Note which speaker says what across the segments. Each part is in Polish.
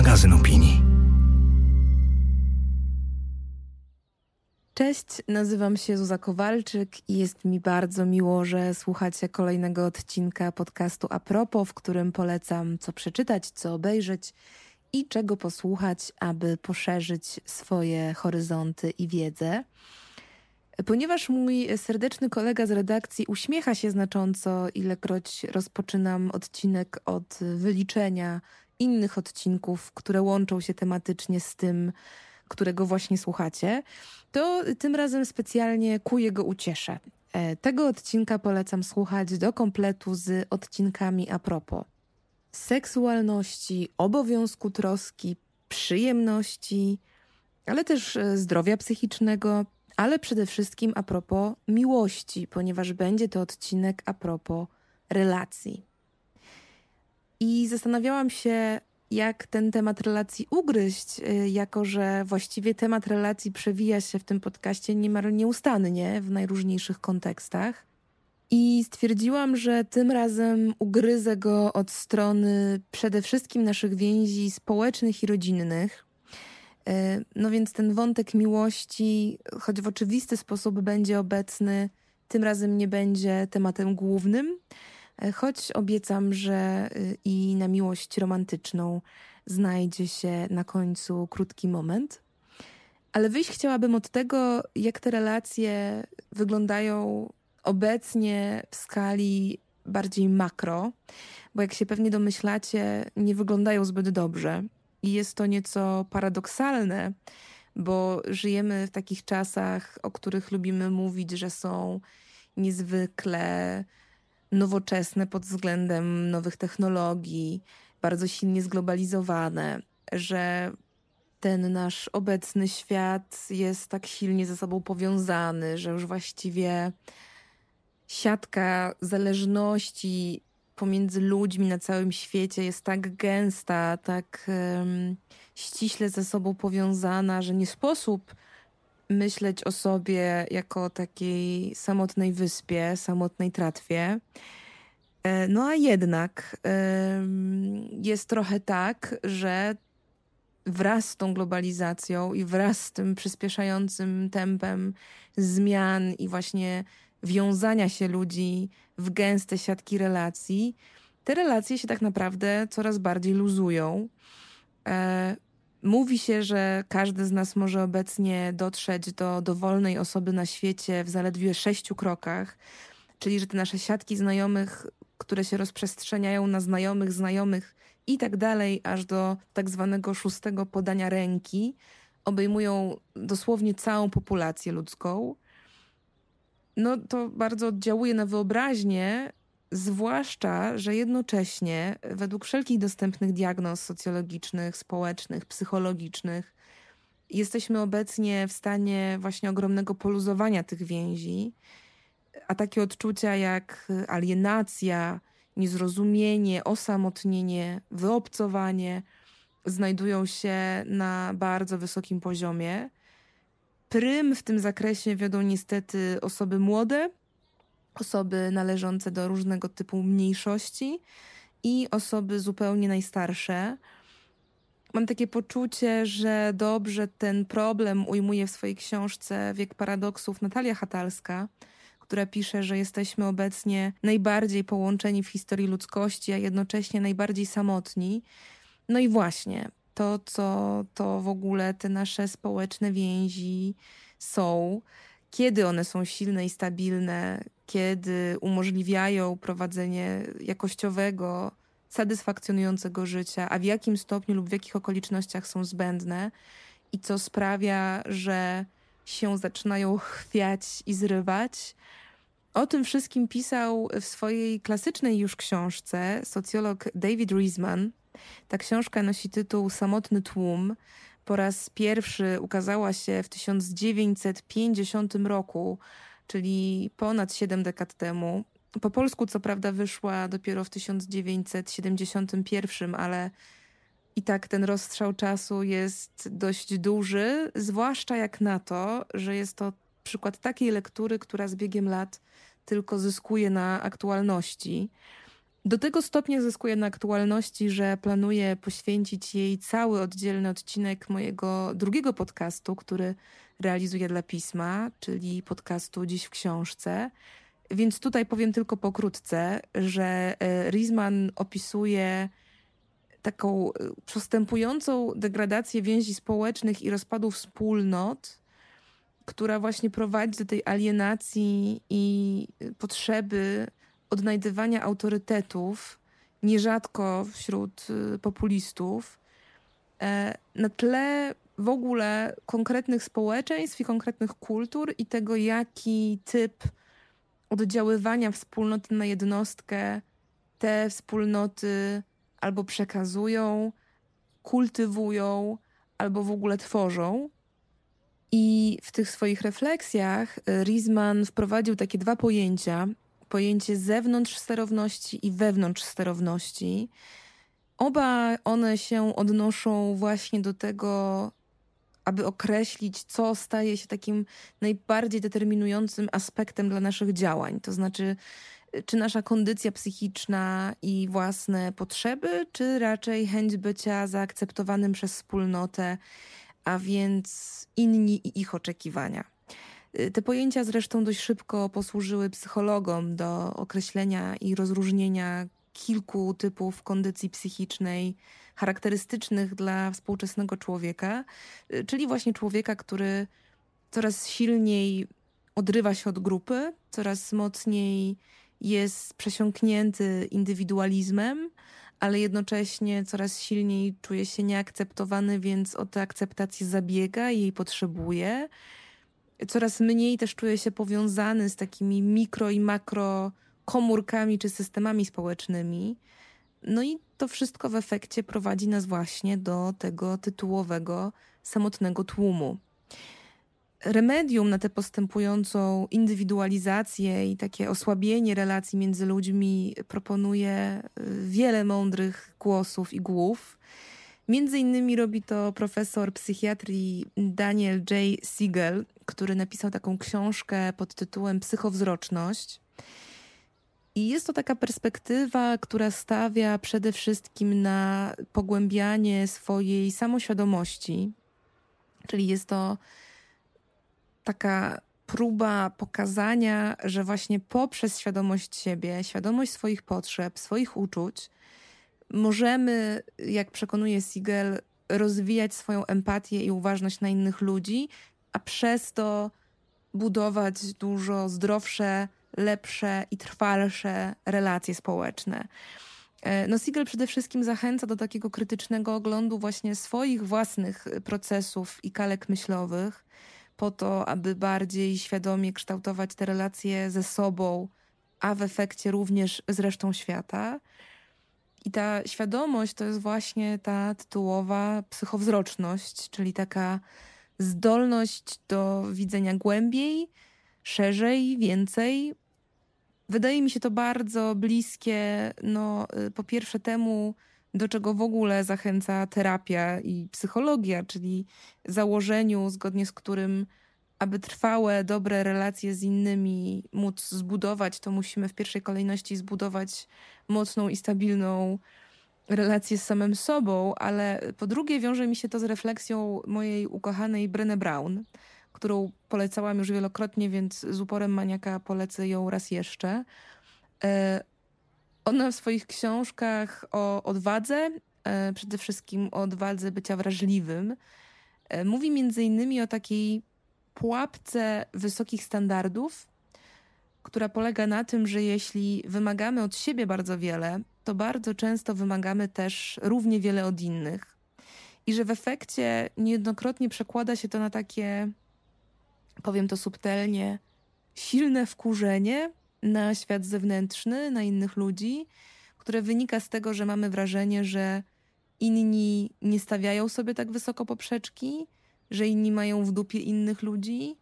Speaker 1: magazyn opinii.
Speaker 2: Cześć, nazywam się Zuza Kowalczyk i jest mi bardzo miło, że słuchacie kolejnego odcinka podcastu Apropo, w którym polecam co przeczytać, co obejrzeć i czego posłuchać, aby poszerzyć swoje horyzonty i wiedzę. Ponieważ mój serdeczny kolega z redakcji uśmiecha się znacząco, ilekroć rozpoczynam odcinek od wyliczenia innych odcinków, które łączą się tematycznie z tym, którego właśnie słuchacie, to tym razem specjalnie ku jego ucieszę. E, tego odcinka polecam słuchać do kompletu z odcinkami a propos seksualności, obowiązku troski, przyjemności, ale też e, zdrowia psychicznego, ale przede wszystkim a propos miłości, ponieważ będzie to odcinek a propos relacji. I zastanawiałam się, jak ten temat relacji ugryźć, y, jako że właściwie temat relacji przewija się w tym podcaście niemal nieustannie w najróżniejszych kontekstach. I stwierdziłam, że tym razem ugryzę go od strony przede wszystkim naszych więzi społecznych i rodzinnych. Y, no więc ten wątek miłości, choć w oczywisty sposób będzie obecny, tym razem nie będzie tematem głównym choć obiecam, że y, i na miłość romantyczną znajdzie się na końcu krótki moment. Ale wyjść chciałabym od tego, jak te relacje wyglądają obecnie w skali bardziej makro, bo jak się pewnie domyślacie, nie wyglądają zbyt dobrze. I jest to nieco paradoksalne, bo żyjemy w takich czasach, o których lubimy mówić, że są niezwykle nowoczesne pod względem nowych technologii, bardzo silnie zglobalizowane, że ten nasz obecny świat jest tak silnie ze sobą powiązany, że już właściwie siatka zależności pomiędzy ludźmi na całym świecie jest tak gęsta, tak um, ściśle ze sobą powiązana, że nie sposób myśleć o sobie jako takiej samotnej wyspie, samotnej tratwie. E, no a jednak jest trochę tak, że wraz z tą globalizacją i wraz z tym przyspieszającym tempem zmian i właśnie wiązania się ludzi w gęste siatki relacji, te relacje się tak naprawdę coraz bardziej luzują. Mówi się, że każdy z nas może obecnie dotrzeć do dowolnej osoby na świecie w zaledwie sześciu krokach, czyli że te nasze siatki znajomych, które się rozprzestrzeniają na znajomych, znajomych i tak dalej, aż do tak zwanego szóstego podania ręki, obejmują dosłownie całą populację ludzką. No to bardzo oddziałuje na wyobraźnię Zwłaszcza, że jednocześnie, według wszelkich dostępnych diagnoz socjologicznych, społecznych, psychologicznych, jesteśmy obecnie w stanie właśnie ogromnego poluzowania tych więzi, a takie odczucia jak alienacja, niezrozumienie, osamotnienie, wyobcowanie znajdują się na bardzo wysokim poziomie. Prym w tym zakresie wiodą niestety osoby młode, osoby należące do różnego typu mniejszości i osoby zupełnie najstarsze. Mam takie poczucie, że dobrze ten problem ujmuje w swojej książce Wiek Paradoksów Natalia Hatalska, która pisze, że jesteśmy obecnie najbardziej połączeni w historii ludzkości, a jednocześnie najbardziej samotni. No i właśnie to, co to w ogóle te nasze społeczne więzi są, kiedy one są silne i stabilne, kiedy umożliwiają prowadzenie jakościowego, satysfakcjonującego życia, a w jakim stopniu lub w jakich okolicznościach są zbędne i co sprawia, że się zaczynają chwiać i zrywać. O tym wszystkim pisał w swojej klasycznej już książce socjolog David Riesman. Ta książka nosi tytuł Samotny tłum. Po raz pierwszy ukazała się w 1950 roku czyli ponad 7 dekad temu. Po polsku, co prawda, wyszła dopiero w 1971, ale i tak ten rozstrzał czasu jest dość duży, zwłaszcza jak na to, że jest to przykład takiej lektury, która z biegiem lat tylko zyskuje na aktualności. Do tego stopnia zyskuje na aktualności, że planuję poświęcić jej cały oddzielny odcinek mojego drugiego podcastu, który realizuję dla pisma, czyli podcastu Dziś w książce. Więc tutaj powiem tylko pokrótce, że e, Rizman opisuje taką e, postępującą degradację więzi społecznych i rozpadu wspólnot, która właśnie prowadzi do tej alienacji i potrzeby odnajdywania autorytetów, nierzadko wśród y, populistów, e, na tle w ogóle konkretnych społeczeństw i konkretnych kultur i tego, jaki typ oddziaływania wspólnoty na jednostkę te wspólnoty albo przekazują, kultywują, albo w ogóle tworzą. I w tych swoich refleksjach y, Rizman wprowadził takie dwa pojęcia, pojęcie zewnątrz sterowności i wewnątrz sterowności. Oba one się odnoszą właśnie do tego, aby określić, co staje się takim najbardziej determinującym aspektem dla naszych działań. To znaczy, czy nasza kondycja psychiczna i własne potrzeby, czy raczej chęć bycia zaakceptowanym przez wspólnotę, a więc inni i ich oczekiwania. Y, te pojęcia zresztą dość szybko posłużyły psychologom do określenia i rozróżnienia kilku typów kondycji psychicznej charakterystycznych dla współczesnego człowieka, y, czyli właśnie człowieka, który coraz silniej odrywa się od grupy, coraz mocniej jest przesiąknięty indywidualizmem, ale jednocześnie coraz silniej czuje się nieakceptowany, więc o tę akceptację zabiega i jej potrzebuje coraz mniej też czuję się powiązany z takimi mikro i makro komórkami czy systemami społecznymi. No i to wszystko w efekcie prowadzi nas właśnie do tego tytułowego samotnego tłumu. Remedium na tę postępującą indywidualizację i takie osłabienie relacji między ludźmi proponuje y, wiele mądrych głosów i głów. Między innymi robi to profesor psychiatrii Daniel J. Siegel, który napisał taką książkę pod tytułem Psychowzroczność. I jest to taka perspektywa, która stawia przede wszystkim na pogłębianie swojej samoświadomości, czyli jest to taka próba pokazania, że właśnie poprzez świadomość siebie, świadomość swoich potrzeb, swoich uczuć, możemy, jak przekonuje Siegel, rozwijać swoją empatię i uważność na innych ludzi, a przez to budować dużo zdrowsze, lepsze i trwalsze relacje społeczne. E, no, Siegel przede wszystkim zachęca do takiego krytycznego oglądu właśnie swoich własnych procesów i kalek myślowych, po to, aby bardziej świadomie kształtować te relacje ze sobą, a w efekcie również z resztą świata. I ta świadomość to jest właśnie ta tytułowa psychowzroczność, czyli taka zdolność do widzenia głębiej, szerzej, więcej. Wydaje mi się to bardzo bliskie, no, y, po pierwsze temu, do czego w ogóle zachęca terapia i psychologia, czyli założeniu, zgodnie z którym, aby trwałe, dobre relacje z innymi móc zbudować, to musimy w pierwszej kolejności zbudować mocną i stabilną relację z samym sobą, ale po drugie wiąże mi się to z refleksją mojej ukochanej Brenne Brown, którą polecałam już wielokrotnie, więc z uporem maniaka polecę ją raz jeszcze. E, ona w swoich książkach o odwadze, e, przede wszystkim o odwadze bycia wrażliwym, e, mówi między innymi o takiej pułapce wysokich standardów, która polega na tym, że jeśli wymagamy od siebie bardzo wiele, to bardzo często wymagamy też równie wiele od innych. I że w efekcie niejednokrotnie przekłada się to na takie, powiem to subtelnie, silne wkurzenie na świat zewnętrzny, na innych ludzi, które wynika z tego, że mamy wrażenie, że inni nie stawiają sobie tak wysoko poprzeczki, że inni mają w dupie innych ludzi,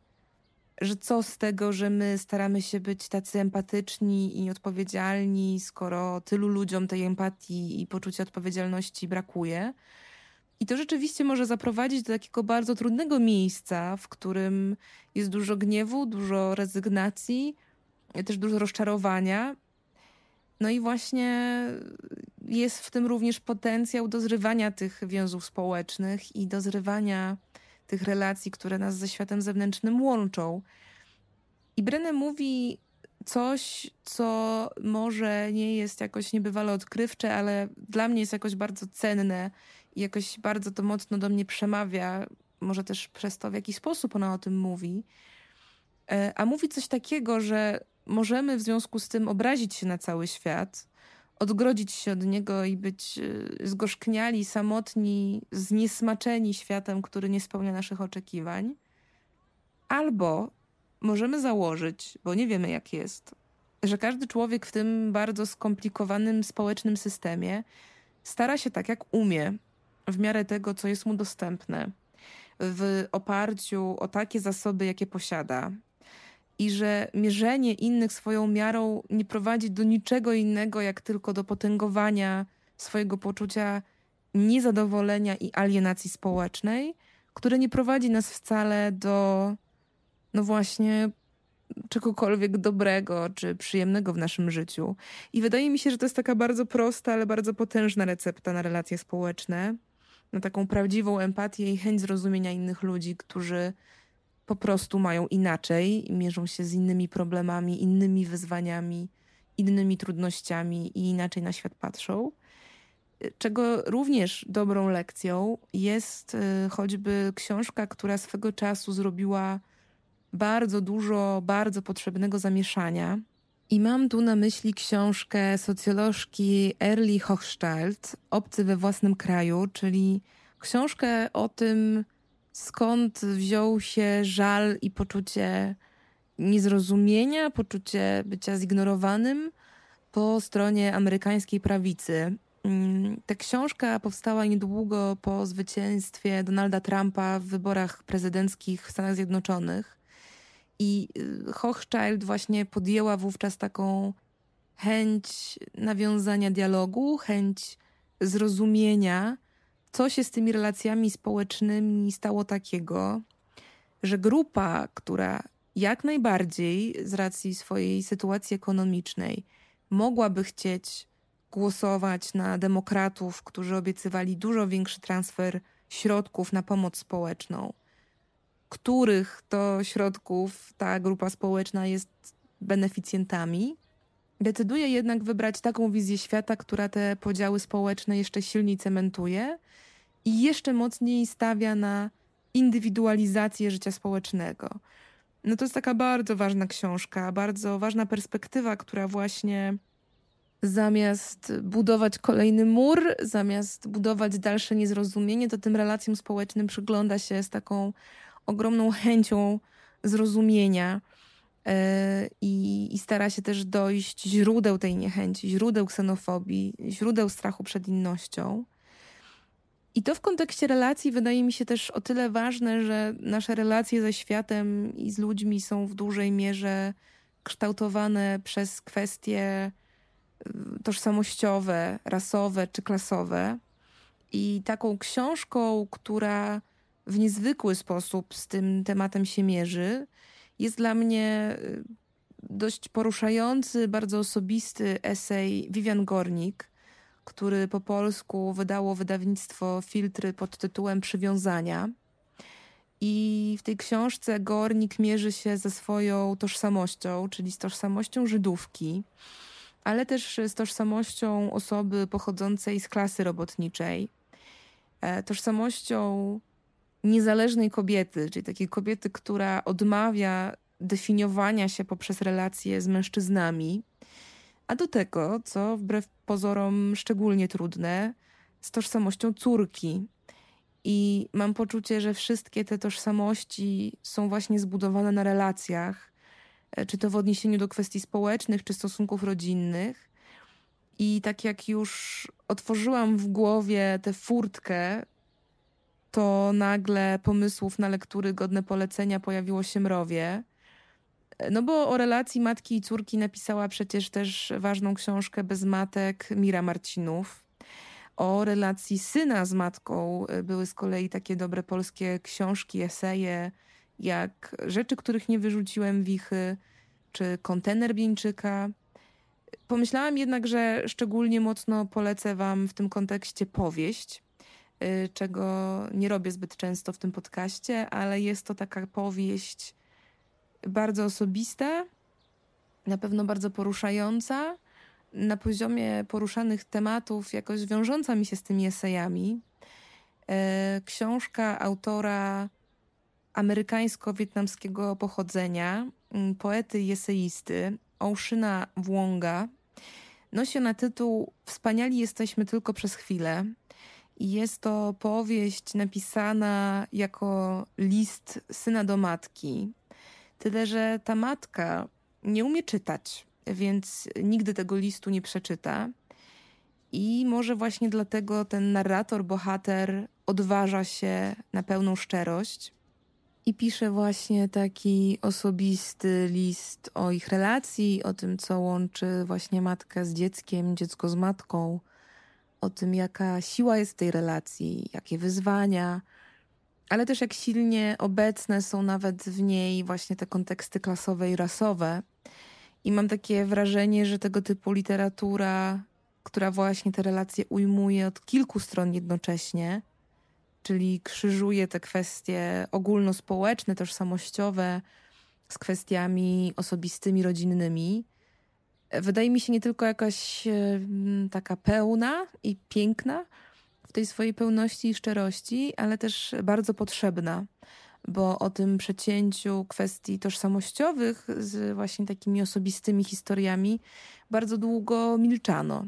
Speaker 2: że co z tego, że my staramy się być tacy empatyczni i odpowiedzialni, skoro tylu ludziom tej empatii i poczucia odpowiedzialności brakuje. I to rzeczywiście może zaprowadzić do takiego bardzo trudnego miejsca, w którym jest dużo gniewu, dużo rezygnacji, też dużo rozczarowania. No i właśnie jest w tym również potencjał do zrywania tych więzów społecznych i do zrywania tych relacji, które nas ze światem zewnętrznym łączą. I Brené mówi coś, co może nie jest jakoś niebywale odkrywcze, ale dla mnie jest jakoś bardzo cenne i jakoś bardzo to mocno do mnie przemawia, może też przez to, w jaki sposób ona o tym mówi. E, a mówi coś takiego, że możemy w związku z tym obrazić się na cały świat, odgrodzić się od niego i być e, zgorzkniali, samotni, zniesmaczeni światem, który nie spełnia naszych oczekiwań. Albo możemy założyć, bo nie wiemy jak jest, że każdy człowiek w tym bardzo skomplikowanym społecznym systemie stara się tak, jak umie, w miarę tego, co jest mu dostępne, w oparciu o takie zasoby, jakie posiada. I że mierzenie innych swoją miarą nie prowadzi do niczego innego, jak tylko do potęgowania swojego poczucia niezadowolenia i alienacji społecznej, które nie prowadzi nas wcale do no właśnie czegokolwiek dobrego czy przyjemnego w naszym życiu. I wydaje mi się, że to jest taka bardzo prosta, ale bardzo potężna recepta na relacje społeczne, na taką prawdziwą empatię i chęć zrozumienia innych ludzi, którzy po prostu mają inaczej, mierzą się z innymi problemami, innymi wyzwaniami, innymi trudnościami i inaczej na świat patrzą. Czego również dobrą lekcją jest y, choćby książka, która swego czasu zrobiła bardzo dużo bardzo potrzebnego zamieszania. I mam tu na myśli książkę socjolożki Erli Hochschild, Obcy we własnym kraju, czyli książkę o tym, skąd wziął się żal i poczucie niezrozumienia, poczucie bycia zignorowanym po stronie amerykańskiej prawicy. Mm, ta książka powstała niedługo po zwycięstwie Donalda Trumpa w wyborach prezydenckich w Stanach Zjednoczonych. I y, Hochschild właśnie podjęła wówczas taką chęć nawiązania dialogu, chęć zrozumienia, co się z tymi relacjami społecznymi stało takiego, że grupa, która jak najbardziej z racji swojej sytuacji ekonomicznej mogłaby chcieć głosować na demokratów, którzy obiecywali dużo większy transfer środków na pomoc społeczną których to środków ta grupa społeczna jest beneficjentami, decyduje jednak wybrać taką wizję świata, która te podziały społeczne jeszcze silniej cementuje i jeszcze mocniej stawia na indywidualizację życia społecznego. No to jest taka bardzo ważna książka, bardzo ważna perspektywa, która właśnie zamiast budować kolejny mur, zamiast budować dalsze niezrozumienie, to tym relacjom społecznym przygląda się z taką ogromną chęcią zrozumienia i, i stara się też dojść źródeł tej niechęci, źródeł ksenofobii, źródeł strachu przed innością. I to w kontekście relacji wydaje mi się też o tyle ważne, że nasze relacje ze światem i z ludźmi są w dużej mierze kształtowane przez kwestie y, tożsamościowe, rasowe czy klasowe. I taką książką, która w niezwykły sposób z tym tematem się mierzy, jest dla mnie y, dość poruszający, bardzo osobisty esej Vivian Gornik, który po polsku wydało wydawnictwo Filtry pod tytułem Przywiązania. I w tej książce Gornik mierzy się ze swoją tożsamością, czyli z tożsamością Żydówki, ale też z tożsamością osoby pochodzącej z klasy robotniczej, e, tożsamością niezależnej kobiety, czyli takiej kobiety, która odmawia definiowania się poprzez relacje z mężczyznami, a do tego, co wbrew pozorom szczególnie trudne, z tożsamością córki. I mam poczucie, że wszystkie te tożsamości są właśnie zbudowane na relacjach, e, czy to w odniesieniu do kwestii społecznych, czy stosunków rodzinnych. I tak jak już otworzyłam w głowie tę furtkę to nagle pomysłów na lektury godne polecenia pojawiło się mrowie. No bo o relacji matki i córki napisała przecież też ważną książkę Bez matek Mira Marcinów. O relacji syna z matką były z kolei takie dobre polskie książki, eseje, jak Rzeczy, których nie wyrzuciłem wichy, czy Kontener Bieńczyka. Pomyślałam jednak, że szczególnie mocno polecę Wam w tym kontekście powieść, czego nie robię zbyt często w tym podcaście, ale jest to taka powieść bardzo osobista, na pewno bardzo poruszająca, na poziomie poruszanych tematów, jakoś wiążąca mi się z tymi esejami. E, książka autora amerykańsko-wietnamskiego pochodzenia, poety i eseisty Oshina Wonga. Nosi ona tytuł Wspaniali jesteśmy tylko przez chwilę. Jest to powieść napisana jako list syna do matki. Tyle, że ta matka nie umie czytać, więc nigdy tego listu nie przeczyta. I może właśnie dlatego ten narrator, bohater odważa się na pełną szczerość i pisze właśnie taki osobisty list o ich relacji, o tym, co łączy właśnie matkę z dzieckiem, dziecko z matką, o tym, jaka siła jest w tej relacji, jakie wyzwania, ale też jak silnie obecne są nawet w niej właśnie te konteksty klasowe i rasowe. I mam takie wrażenie, że tego typu literatura, która właśnie te relacje ujmuje od kilku stron jednocześnie, czyli krzyżuje te kwestie ogólnospołeczne, tożsamościowe z kwestiami osobistymi, rodzinnymi. Wydaje mi się nie tylko jakaś taka pełna i piękna w tej swojej pełności i szczerości, ale też bardzo potrzebna, bo o tym przecięciu kwestii tożsamościowych z właśnie takimi osobistymi historiami bardzo długo milczano.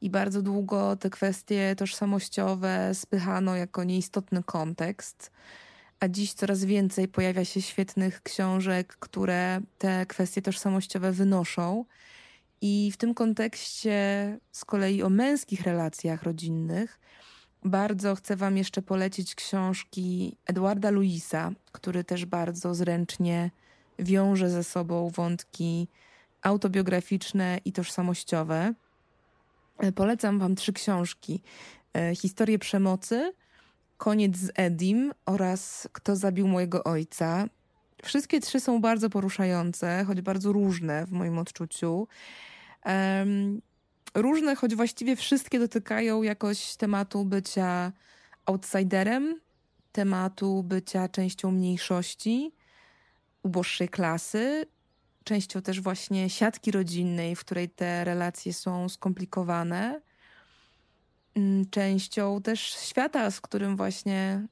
Speaker 2: I bardzo długo te kwestie tożsamościowe spychano jako nieistotny kontekst, a dziś coraz więcej pojawia się świetnych książek, które te kwestie tożsamościowe wynoszą. I w tym kontekście z kolei o męskich relacjach rodzinnych bardzo chcę Wam jeszcze polecić książki Edwarda Luisa, który też bardzo zręcznie wiąże ze sobą wątki autobiograficzne i tożsamościowe. E, polecam Wam trzy książki: e, Historię przemocy, Koniec z Edim oraz Kto zabił mojego ojca. Wszystkie trzy są bardzo poruszające, choć bardzo różne w moim odczuciu. Um, różne, choć właściwie wszystkie dotykają jakoś tematu bycia outsiderem, tematu bycia częścią mniejszości, uboższej klasy, częścią też właśnie siatki rodzinnej, w której te relacje są skomplikowane, mm, częścią też świata, z którym właśnie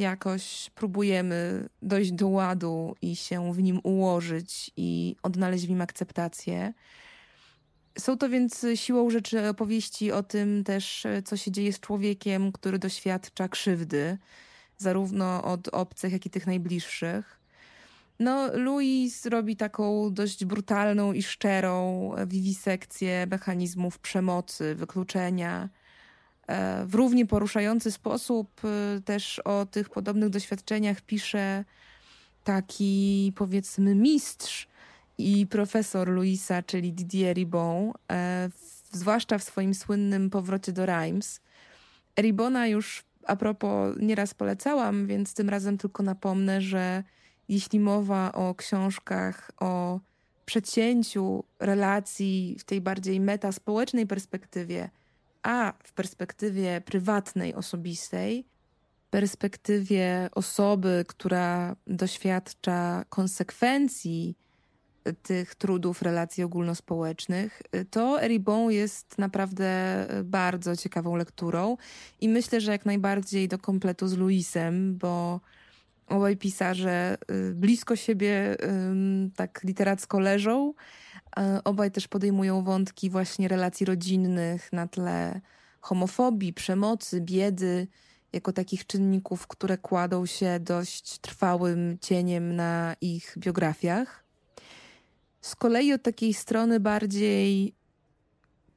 Speaker 2: jakoś próbujemy dojść do ładu i się w nim ułożyć i odnaleźć w nim akceptację. Są to więc siłą rzeczy opowieści o tym też, co się dzieje z człowiekiem, który doświadcza krzywdy, zarówno od obcych, jak i tych najbliższych. No, Louis robi taką dość brutalną i szczerą wiwisekcję mechanizmów przemocy, wykluczenia. E, w równie poruszający sposób e, też o tych podobnych doświadczeniach pisze taki, powiedzmy, mistrz i profesor Louisa, czyli Didier Ribon, e, zwłaszcza w swoim słynnym powrocie do Reims. Ribona już a propos nieraz polecałam, więc tym razem tylko napomnę, że jeśli mowa o książkach o przecięciu relacji w tej bardziej metaspołecznej perspektywie, a w perspektywie prywatnej, osobistej, perspektywie osoby, która doświadcza konsekwencji tych trudów relacji ogólnospołecznych, to Eribon jest naprawdę bardzo ciekawą lekturą i myślę, że jak najbardziej do kompletu z Luisem, bo obaj pisarze y, blisko siebie tak literacko leżą. Obaj też podejmują wątki właśnie relacji rodzinnych na tle homofobii, przemocy, biedy, jako takich czynników, które kładą się dość trwałym cieniem na ich biografiach. Z kolei od takiej strony bardziej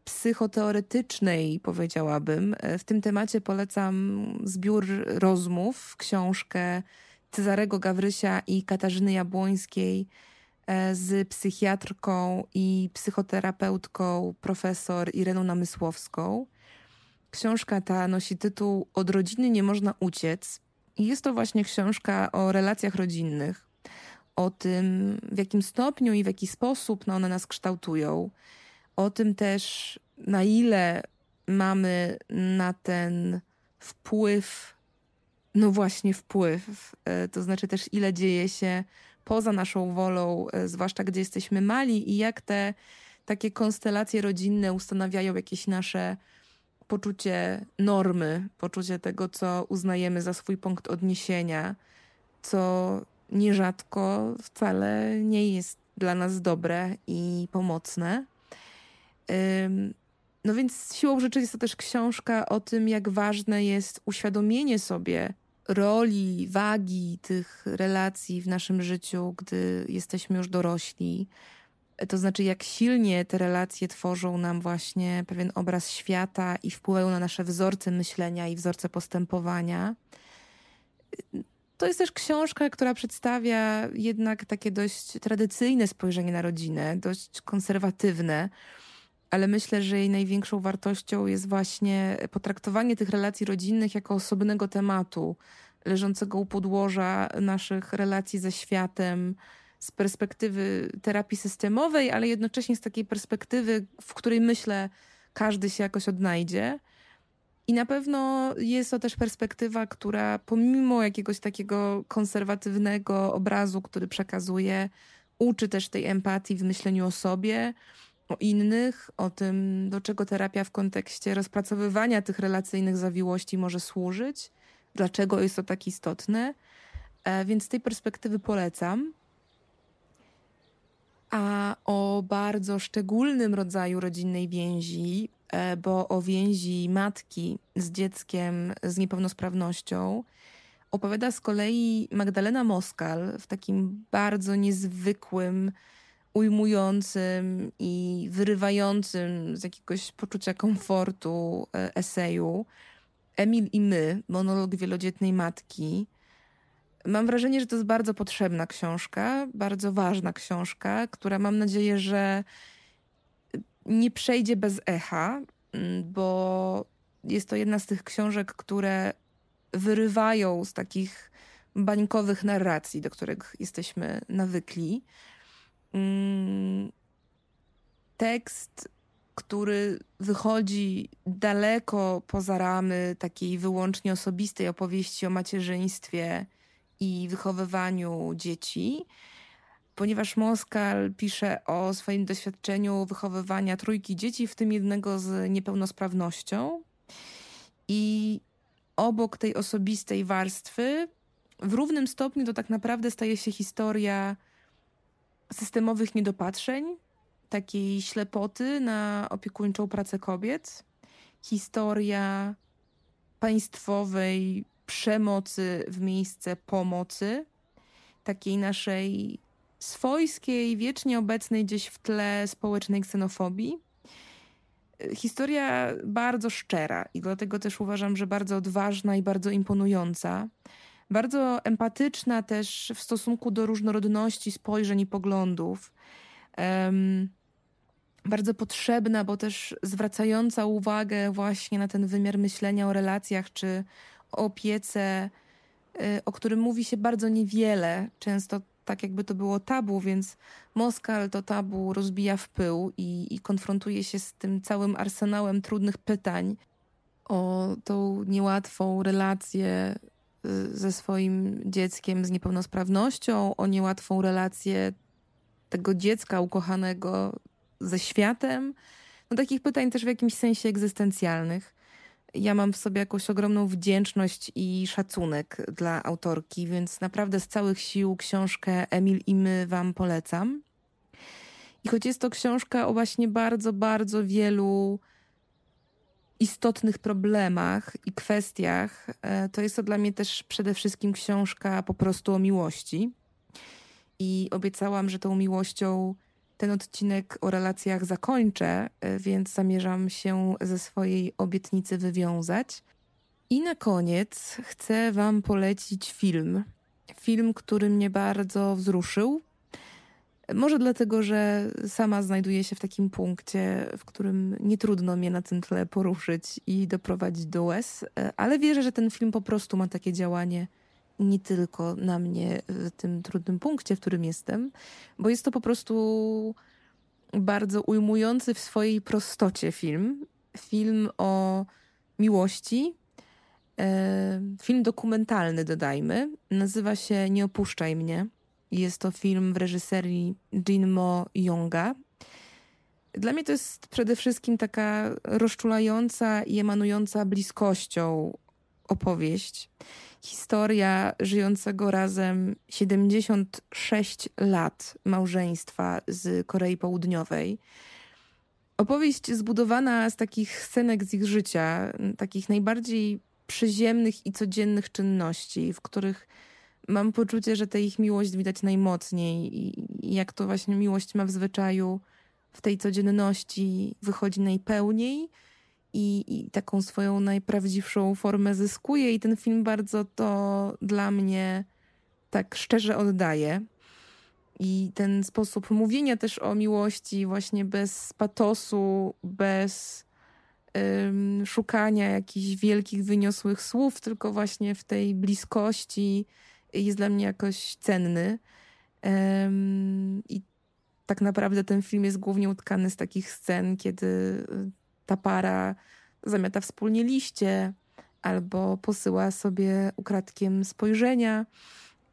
Speaker 2: psychoteoretycznej, powiedziałabym, e, w tym temacie polecam zbiór rozmów, książkę Cezarego Gawrysia i Katarzyny Jabłońskiej e, z psychiatrką i psychoterapeutką profesor Ireną Namysłowską. Książka ta nosi tytuł Od rodziny nie można uciec. I jest to właśnie książka o relacjach rodzinnych, o tym, w jakim stopniu i w jaki sposób no, one nas kształtują, o tym też, na ile mamy na ten wpływ, no właśnie wpływ, e, to znaczy też ile dzieje się poza naszą wolą, e, zwłaszcza gdzie jesteśmy mali i jak te takie konstelacje rodzinne ustanawiają jakieś nasze poczucie normy, poczucie tego, co uznajemy za swój punkt odniesienia, co nierzadko wcale nie jest dla nas dobre i pomocne. No więc siłą rzeczy jest to też książka o tym, jak ważne jest uświadomienie sobie roli, wagi tych relacji w naszym życiu, gdy jesteśmy już dorośli. To znaczy, jak silnie te relacje tworzą nam właśnie pewien obraz świata i wpływają na nasze wzorce myślenia i wzorce postępowania. To jest też książka, która przedstawia jednak takie dość tradycyjne spojrzenie na rodzinę, dość konserwatywne ale myślę, że jej największą wartością jest właśnie potraktowanie tych relacji rodzinnych jako osobnego tematu, leżącego u podłoża naszych relacji ze światem, z perspektywy terapii systemowej, ale jednocześnie z takiej perspektywy, w której myślę, każdy się jakoś odnajdzie. I na pewno jest to też perspektywa, która pomimo jakiegoś takiego konserwatywnego obrazu, który przekazuje, uczy też tej empatii w myśleniu o sobie, o innych, o tym, do czego terapia w kontekście rozpracowywania tych relacyjnych zawiłości może służyć, dlaczego jest to tak istotne. E, więc z tej perspektywy polecam. A o bardzo szczególnym rodzaju rodzinnej więzi, e, bo o więzi matki z dzieckiem z niepełnosprawnością, opowiada z kolei Magdalena Moskal w takim bardzo niezwykłym, ujmującym i wyrywającym z jakiegoś poczucia komfortu e, eseju. Emil i my, monolog wielodzietnej matki. Mam wrażenie, że to jest bardzo potrzebna książka, bardzo ważna książka, która mam nadzieję, że nie przejdzie bez echa, mm, bo jest to jedna z tych książek, które wyrywają z takich bańkowych narracji, do których jesteśmy nawykli. Mm, tekst, który wychodzi daleko poza ramy takiej wyłącznie osobistej opowieści o macierzyństwie i wychowywaniu dzieci, ponieważ Moskal pisze o swoim doświadczeniu wychowywania trójki dzieci, w tym jednego z niepełnosprawnością. I obok tej osobistej warstwy, w równym stopniu to tak naprawdę staje się historia systemowych niedopatrzeń, takiej ślepoty na opiekuńczą pracę kobiet, historia państwowej przemocy w miejsce pomocy, takiej naszej swojskiej, wiecznie obecnej gdzieś w tle społecznej ksenofobii. Historia bardzo szczera i dlatego też uważam, że bardzo odważna i bardzo imponująca bardzo empatyczna też w stosunku do różnorodności spojrzeń i poglądów. Um, bardzo potrzebna, bo też zwracająca uwagę właśnie na ten wymiar myślenia o relacjach czy o opiece, y, o którym mówi się bardzo niewiele, często tak jakby to było tabu, więc Moskal to tabu rozbija w pył i, i konfrontuje się z tym całym arsenałem trudnych pytań o tą niełatwą relację ze swoim dzieckiem z niepełnosprawnością, o niełatwą relację tego dziecka ukochanego ze światem. No takich pytań też w jakimś sensie egzystencjalnych. Ja mam w sobie jakąś ogromną wdzięczność i szacunek dla autorki, więc naprawdę z całych sił książkę Emil i my Wam polecam. I choć jest to książka o właśnie bardzo, bardzo wielu istotnych problemach i kwestiach, e, to jest to dla mnie też przede wszystkim książka po prostu o miłości. I obiecałam, że tą miłością ten odcinek o relacjach zakończę, e, więc zamierzam się ze swojej obietnicy wywiązać. I na koniec chcę Wam polecić film. Film, który mnie bardzo wzruszył, może dlatego, że sama znajduję się w takim punkcie, w którym nie trudno mnie na tym tle poruszyć i doprowadzić do łez, ale wierzę, że ten film po prostu ma takie działanie nie tylko na mnie w tym trudnym punkcie, w którym jestem, bo jest to po prostu bardzo ujmujący w swojej prostocie film. Film o miłości. E, film dokumentalny, dodajmy. Nazywa się Nie opuszczaj mnie. Jest to film w reżyserii Jinmo Yonga. Dla mnie to jest przede wszystkim taka rozczulająca i emanująca bliskością opowieść. Historia żyjącego razem 76 lat małżeństwa z Korei Południowej. Opowieść zbudowana z takich scenek z ich życia, takich najbardziej przyziemnych i codziennych czynności, w których mam poczucie, że tę ich miłość widać najmocniej i jak to właśnie miłość ma w zwyczaju w tej codzienności wychodzi najpełniej i, i taką swoją najprawdziwszą formę zyskuje i ten film bardzo to dla mnie tak szczerze oddaje. I ten sposób mówienia też o miłości, właśnie bez patosu, bez um, szukania jakichś wielkich, wyniosłych słów, tylko właśnie w tej bliskości jest dla mnie jakoś cenny. Um, I tak naprawdę ten film jest głównie utkany z takich scen, kiedy y, ta para zamiata wspólnie liście, albo posyła sobie ukradkiem spojrzenia,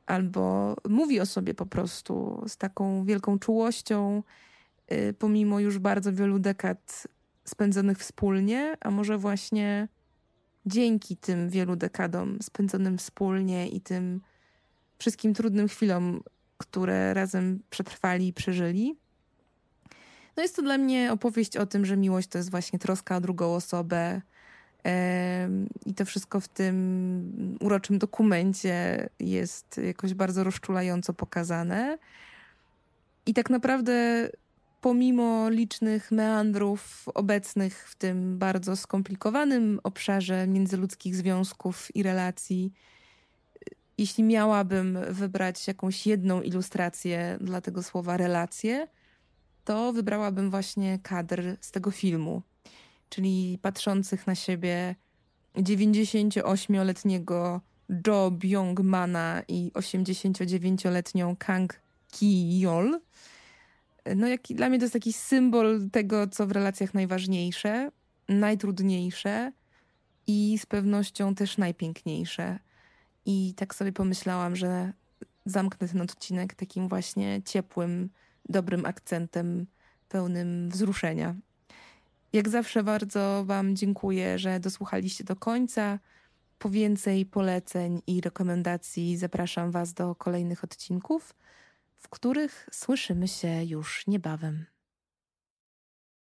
Speaker 2: albo mówi o sobie po prostu z taką wielką czułością, y, pomimo już bardzo wielu dekad spędzonych wspólnie, a może właśnie dzięki tym wielu dekadom spędzonym wspólnie i tym wszystkim trudnym chwilom, które razem przetrwali i przeżyli. No jest to dla mnie opowieść o tym, że miłość to jest właśnie troska o drugą osobę. I to wszystko w tym uroczym dokumencie jest jakoś bardzo rozczulająco pokazane. I tak naprawdę, pomimo licznych meandrów obecnych w tym bardzo skomplikowanym obszarze międzyludzkich związków i relacji, jeśli miałabym wybrać jakąś jedną ilustrację dla tego słowa relacje, to wybrałabym właśnie kadr z tego filmu, czyli patrzących na siebie 98-letniego Jo Byung-mana i 89-letnią Kang Ki-yol. No, jak, dla mnie to jest taki symbol tego, co w relacjach najważniejsze, najtrudniejsze i z pewnością też najpiękniejsze. I tak sobie pomyślałam, że zamknę ten odcinek takim właśnie ciepłym, dobrym akcentem, pełnym wzruszenia. Jak zawsze bardzo Wam dziękuję, że dosłuchaliście do końca. Po więcej poleceń i rekomendacji zapraszam Was do kolejnych odcinków, w których słyszymy się już niebawem.